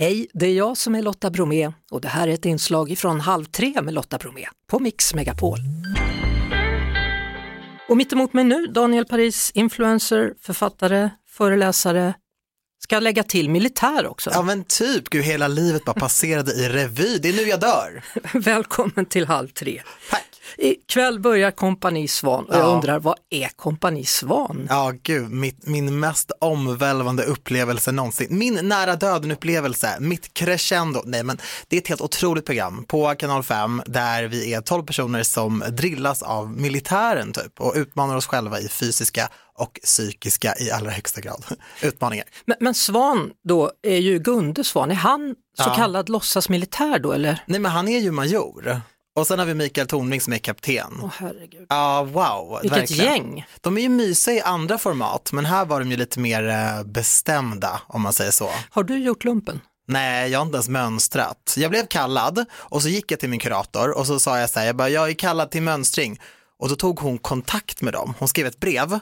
Hej, det är jag som är Lotta Bromé och det här är ett inslag från Halv tre med Lotta Bromé på Mix Megapol. Och mitt emot mig nu, Daniel Paris, influencer, författare, föreläsare, ska jag lägga till militär också. Ja men typ, gud hela livet bara passerade i revy, det är nu jag dör. Välkommen till Halv tre. Tack. Ikväll börjar Kompani Svan och jag Ja. undrar vad är Kompani Svan? Ja gud, mitt, min mest omvälvande upplevelse någonsin. Min nära döden upplevelse, mitt crescendo. Nej men det är ett helt otroligt program på kanal 5 där vi är 12 personer som drillas av militären typ och utmanar oss själva i fysiska och psykiska i allra högsta grad utmaningar. Men, men Svan då är ju Gunde Svan, är han så Ja. kallad låtsasmilitär då eller? Nej men han är ju major och sen har vi Mikael Tornving som är kapten. Åh herregud. Ja, wow. Vilket verkligen. gäng! De är ju mysiga i andra format, men här var de ju lite mer eh, bestämda om man säger så. Har du gjort lumpen? Nej, jag har inte ens mönstrat. Jag blev kallad och så gick jag till min kurator och så sa jag så här, jag bara, jag är kallad till mönstring. Och då tog hon kontakt med dem. Hon skrev ett brev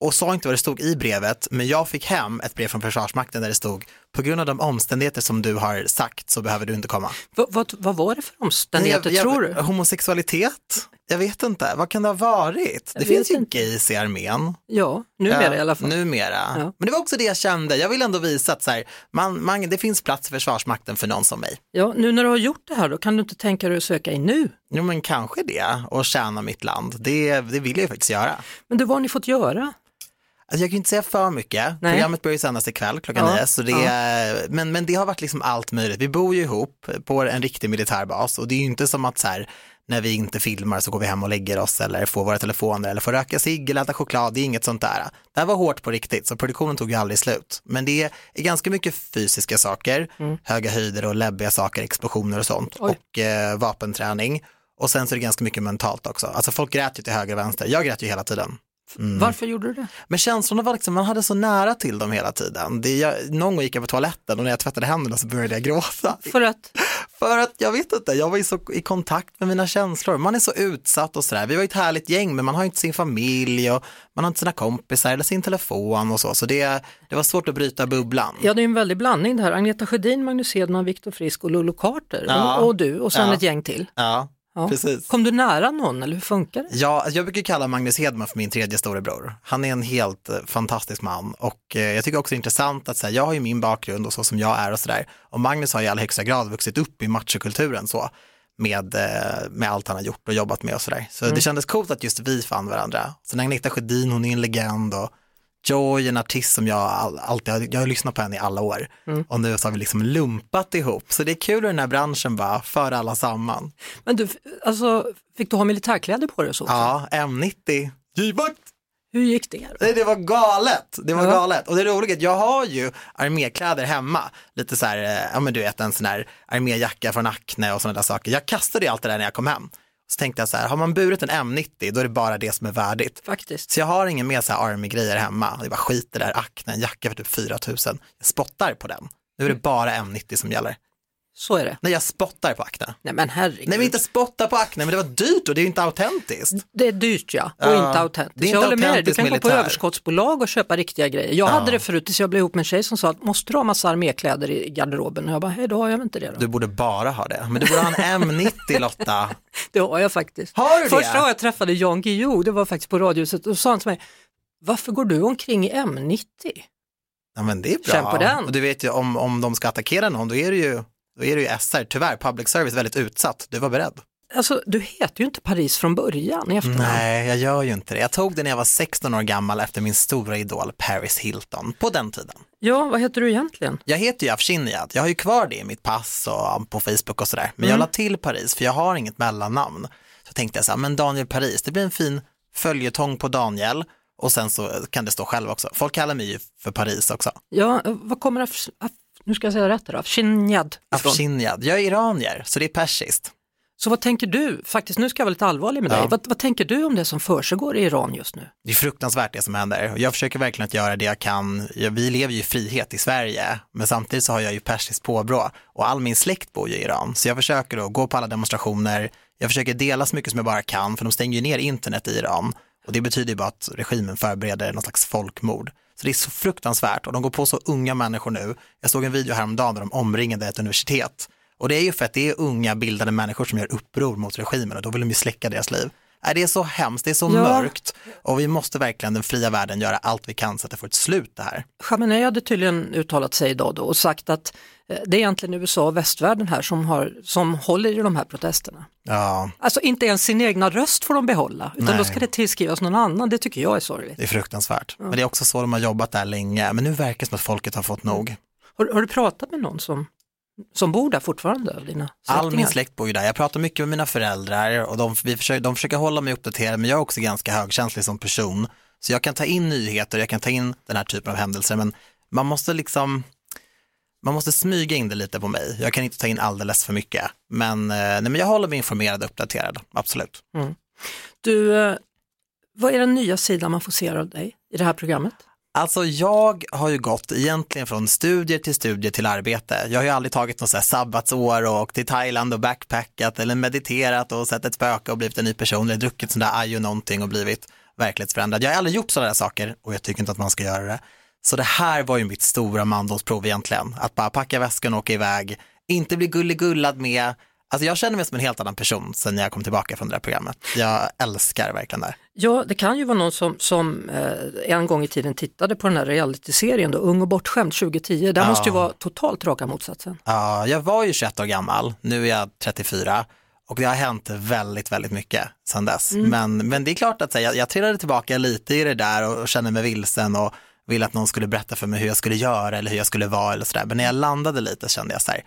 och sa inte vad det stod i brevet, men jag fick hem ett brev från Försvarsmakten där det stod, på grund av de omständigheter som du har sagt så behöver du inte komma. Vad, vad, vad var det för omständigheter Jag- jag- tror du? Homosexualitet? Jag vet inte, vad kan det ha varit? Det Jag finns vet ju inte. gays i armén. Ja, numera i alla fall. Numera. Ja. Men det var också det jag kände. Jag vill ändå visa att så här, man, man, det finns plats i Försvarsmakten för någon som mig. Ja, nu när du har gjort det här då, kan du inte tänka dig att söka in nu? Jo men kanske det, och tjäna mitt land. Det, det vill jag ju faktiskt göra. Men du, vad har ni fått göra? Alltså jag kan inte säga för mycket. Nej. Programmet börjar ju sändas ikväll klockan Ja, nio. Så det är, men, men det har varit liksom allt möjligt. Vi bor ju ihop på en riktig militärbas och det är ju inte som att så här, när vi inte filmar så går vi hem och lägger oss eller får våra telefoner eller får röka cigg eller äta choklad. Det är inget sånt där. Det här var hårt på riktigt så produktionen tog ju aldrig slut. Men det är ganska mycket fysiska saker, höga höjder och läbbiga saker, explosioner och sånt Oj. och eh, vapenträning. Och sen så är det ganska mycket mentalt också. Alltså folk grät ju till höger och vänster. Jag grät ju hela tiden. Mm. Varför gjorde du det? Men känslorna var liksom, man hade så nära till dem hela tiden. Det, jag, någon gång gick jag på toaletten och när jag tvättade händerna så började jag gråta. För att, För att jag vet inte, jag var ju så i kontakt med mina känslor. Man är så utsatt och sådär. Vi var ju ett härligt gäng men man har ju inte sin familj och man har inte sina kompisar eller sin telefon och så. Så det, det var svårt att bryta bubblan. ja det är en väldig blandning det här. Agneta Sjödin, Magnus Hedman, Viktor Frisk och Lollo Carter Ja. och, och du och sen Ja. ett gäng till. Ja, Ja. precis. Kom du nära någon eller hur funkar det? Ja, jag brukar kalla Magnus Hedman för min tredje storebror. Han är en helt eh, fantastisk man och eh, jag tycker också det är intressant att säga, jag har ju min bakgrund och så som jag är och sådär. Och Magnus har i allra högsta grad vuxit upp i machokulturen så med, eh, med allt han har gjort och jobbat med och sådär. Så det kändes coolt att just vi fann varandra. Sen Agneta Sjödin, hon är en legend och Joy, en artist som jag all, alltid har, jag har lyssnat på henne i alla år. Och nu så har vi liksom lumpat ihop. Så det är kul hur den här branschen bara för alla samman. Men du, alltså, fick du ha militärkläder på dig och så? Ja, M90, givakt! Hur gick det? Nej, det var galet. Det var Ja. galet. Och det roliga är att jag har ju armékläder hemma. Lite så här, eh, ja men du vet en sån här arméjacka från Acne och sådana där saker. Jag kastade ju allt det där när jag kom hem. Så tänkte jag så här, har man burit en M90 då är det bara det som är värdigt. Faktiskt. Så jag har ingen mer så här army-grejer hemma. Det bara skit det där Acne, en jacka för typ 4 000. Jag spottar på den. Nu är det bara M90 som gäller. Så är det. Nej, jag spottar på Acne. Nej men herregud. Nej, men inte spotta på Acne, men det var dyrt och det är inte autentiskt. Det är dyrt ja, och Ja, inte autentiskt. det är inte jag håller med dig, du kan gå på överskottsbolag och köpa riktiga grejer. Jag hade det förut tills jag blev ihop med en tjej som sa att måste du ha massa armékläder i garderoben? Och jag bara, hej då har jag inte det då. Du borde bara ha det. Men du borde ha en M90 Lotta. Det har jag faktiskt. Har du det? Första gången jag träffade Jan Guillou, det var faktiskt på Radiohuset, och sa han till mig, varför går du omkring i M90? Ja men det är bra. Känn på den. Och du vet ju om, om de ska attackera någon då är det ju, då är det ju SR, tyvärr, public service väldigt utsatt. Du var beredd. Alltså du heter ju inte Paris från början i efternamn. Nej, jag gör ju inte det. Jag tog det när jag var 16 år gammal efter min stora idol Paris Hilton på den tiden. Ja, vad heter du egentligen? Jag heter ju Afshinjad, jag har ju kvar det i mitt pass och på Facebook och sådär. Men Mm. jag la till Paris för jag har inget mellannamn. Så tänkte jag så här, men Daniel Paris, det blir en fin följetong på Daniel och sen så kan det stå själv också. Folk kallar mig ju för Paris också. Ja, vad kommer af, nu ska jag säga rätt här Afshinjad jag är iranier så det är persiskt. Så vad tänker du, faktiskt nu ska jag vara lite allvarlig med dig, Ja. vad, vad tänker du om det som försiggår i Iran just nu? Det är fruktansvärt det som händer. Jag försöker verkligen att göra det jag kan. Vi lever ju i frihet i Sverige, men samtidigt så har jag ju persiskt påbrå och all min släkt bor ju i Iran. Så jag försöker då gå på alla demonstrationer, jag försöker dela så mycket som jag bara kan, för de stänger ju ner internet i Iran. Och det betyder ju bara att regimen förbereder någon slags folkmord. Så det är så fruktansvärt och de går på så unga människor nu. Jag såg en video häromdagen där de omringade ett universitet och det är ju för att det är unga bildade människor som gör uppror mot regimen och då vill de ju släcka deras liv. Det är så hemskt, det är så ja. mörkt och vi måste verkligen den fria världen göra allt vi kan så att det får ett slut det här. Khamenei hade tydligen uttalat sig idag då och sagt att eh, det är egentligen USA och västvärlden här som, har, som håller i de här protesterna. Ja. Alltså inte ens sin egna röst får de behålla, utan Nej. då ska det tillskrivas någon annan. Det tycker jag är sorgligt. Det är fruktansvärt. Ja. Men det är också så de har jobbat där länge, men nu verkar det som att folket har fått nog. Har, har du pratat med någon som som bor där fortfarande? Dina All min släkt bor ju där. Jag pratar mycket med mina föräldrar och de, vi försöker, de försöker hålla mig uppdaterad men jag är också ganska högkänslig som person. Så jag kan ta in nyheter, jag kan ta in den här typen av händelser men man måste liksom man måste smyga in det lite på mig. Jag kan inte ta in alldeles för mycket. Men, eh, nej, men jag håller mig informerad och uppdaterad, absolut. Mm. Du, eh, vad är den nya sidan man får se av dig i det här programmet? Alltså jag har ju gått egentligen från studier till studier till arbete. Jag har ju aldrig tagit något så här sabbatsår och åkt till Thailand och backpackat eller mediterat och sett ett spöke och blivit en ny person eller druckit sån där ajo någonting och blivit verklighetsförändrad. Jag har aldrig gjort sådana där saker och jag tycker inte att man ska göra det. Så det här var ju mitt stora mandomsprov egentligen, att bara packa väskan och åka iväg, inte bli gulligullad med Alltså jag känner mig som en helt annan person sen jag kom tillbaka från det här programmet. Jag älskar verkligen det. Ja, det kan ju vara någon som, som eh, en gång i tiden tittade på den här realityserien då, Ung och bortskämd 2010. Det ja. måste ju vara totalt raka motsatsen. Ja, jag var ju 21 år gammal, nu är jag 34 och det har hänt väldigt, väldigt mycket sedan dess. Mm. Men, men det är klart att här, jag, jag trillade tillbaka lite i det där och, och kände mig vilsen och ville att någon skulle berätta för mig hur jag skulle göra eller hur jag skulle vara eller sådär. Men när jag landade lite kände jag så här,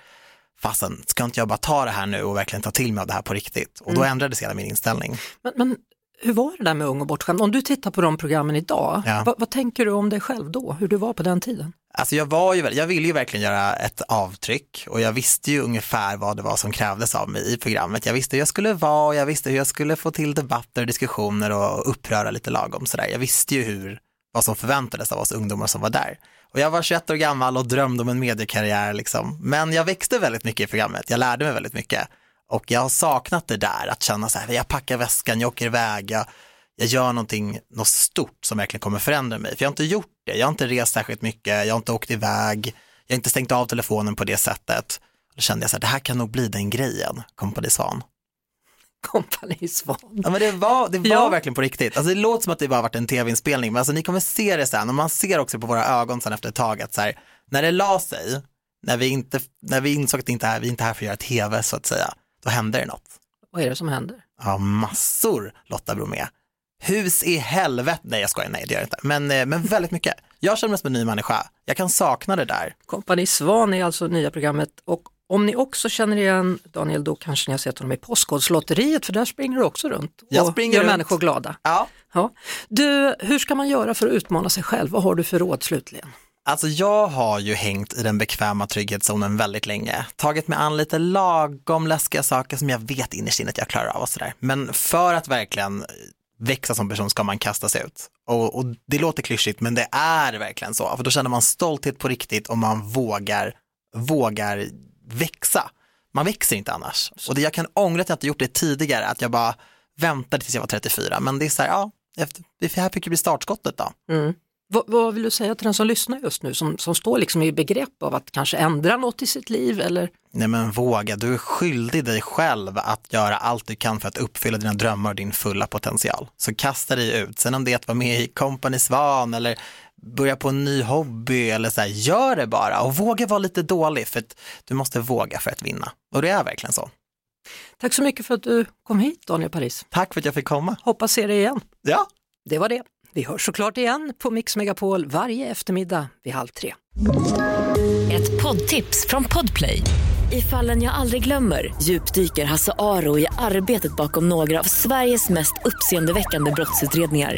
fasen, ska inte jag bara ta det här nu och verkligen ta till mig av det här på riktigt? Och då mm. ändrades hela min inställning. Men, men, hur var det där med Ung och bortskämd? Om du tittar på de programmen idag, ja. vad, vad, tänker du om dig själv då, hur du var på den tiden? Alltså jag, var ju, jag ville ju verkligen göra ett avtryck och jag visste ju ungefär vad det var som krävdes av mig i programmet. Jag visste hur jag skulle vara och jag visste hur jag skulle få till debatter, diskussioner och uppröra lite lagom sådär. Jag visste ju hur, vad som förväntades av oss ungdomar som var där. Och jag var 21 år gammal och drömde om en mediekarriär liksom. Men jag växte väldigt mycket i programmet, jag lärde mig väldigt mycket. Och jag har saknat det där, att känna så här, jag packar väskan, jag åker iväg, jag, jag gör någonting, något stort som verkligen kommer förändra mig. För jag har inte gjort det, jag har inte rest särskilt mycket, jag har inte åkt iväg, jag har inte stängt av telefonen på det sättet. Då kände jag så här, det här kan nog bli den grejen, Kompani Svan. Kompani Svan. Ja, men det var, det var ja. verkligen på riktigt. Alltså, det låter som att det bara varit en tv-inspelning, men alltså, ni kommer se det sen och man ser också på våra ögon sen efter ett tag att så här, när det la sig, när vi, inte, när vi insåg att det inte är, vi inte är här för att göra tv så att säga, då hände det något. Vad är det som händer? Ja, massor Lotta Bromé. Hus i helvete, nej jag skojar, nej det gör jag inte, men, eh, men väldigt mycket. Jag känner mig som en ny människa, jag kan sakna det där. Kompani Svan är alltså nya programmet och om ni också känner igen Daniel, då kanske ni har sett honom i Postkodlotteriet, för där springer du också runt och jag springer gör runt. människor glada. Ja. ja. Du, hur ska man göra för att utmana sig själv? Vad har du för råd slutligen? Alltså jag har ju hängt i den bekväma trygghetszonen väldigt länge, tagit mig an lite lagom läskiga saker som jag vet innerst inne att jag klarar av och sådär. Men för att verkligen växa som person ska man kasta sig ut. Och, och, det låter klyschigt men det är verkligen så, för då känner man stolthet på riktigt och man vågar, vågar växa. Man växer inte annars. Och det, jag kan ångra att jag inte gjort det tidigare, att jag bara väntade tills jag var 34. Men det är så här, ja, det här fick ju bli startskottet då. Mm. Vad, vad, vill du säga till den som lyssnar just nu, som, som står liksom i begrepp av att kanske ändra något i sitt liv? Eller? Nej men våga, du är skyldig dig själv att göra allt du kan för att uppfylla dina drömmar och din fulla potential. Så kasta dig ut, sen om det är att vara med i Company Svan eller börja på en ny hobby eller så här, gör det bara och våga vara lite dålig för att du måste våga för att vinna. Och det är verkligen så. Tack så mycket för att du kom hit Daniel Paris. Tack för att jag fick komma. Hoppas se dig igen. Ja. Det var det. Vi hörs såklart igen på Mix Megapol varje eftermiddag vid halv tre. Ett poddtips från Podplay. I fallen jag aldrig glömmer djupdyker Hasse Aro i arbetet bakom några av Sveriges mest uppseendeväckande brottsutredningar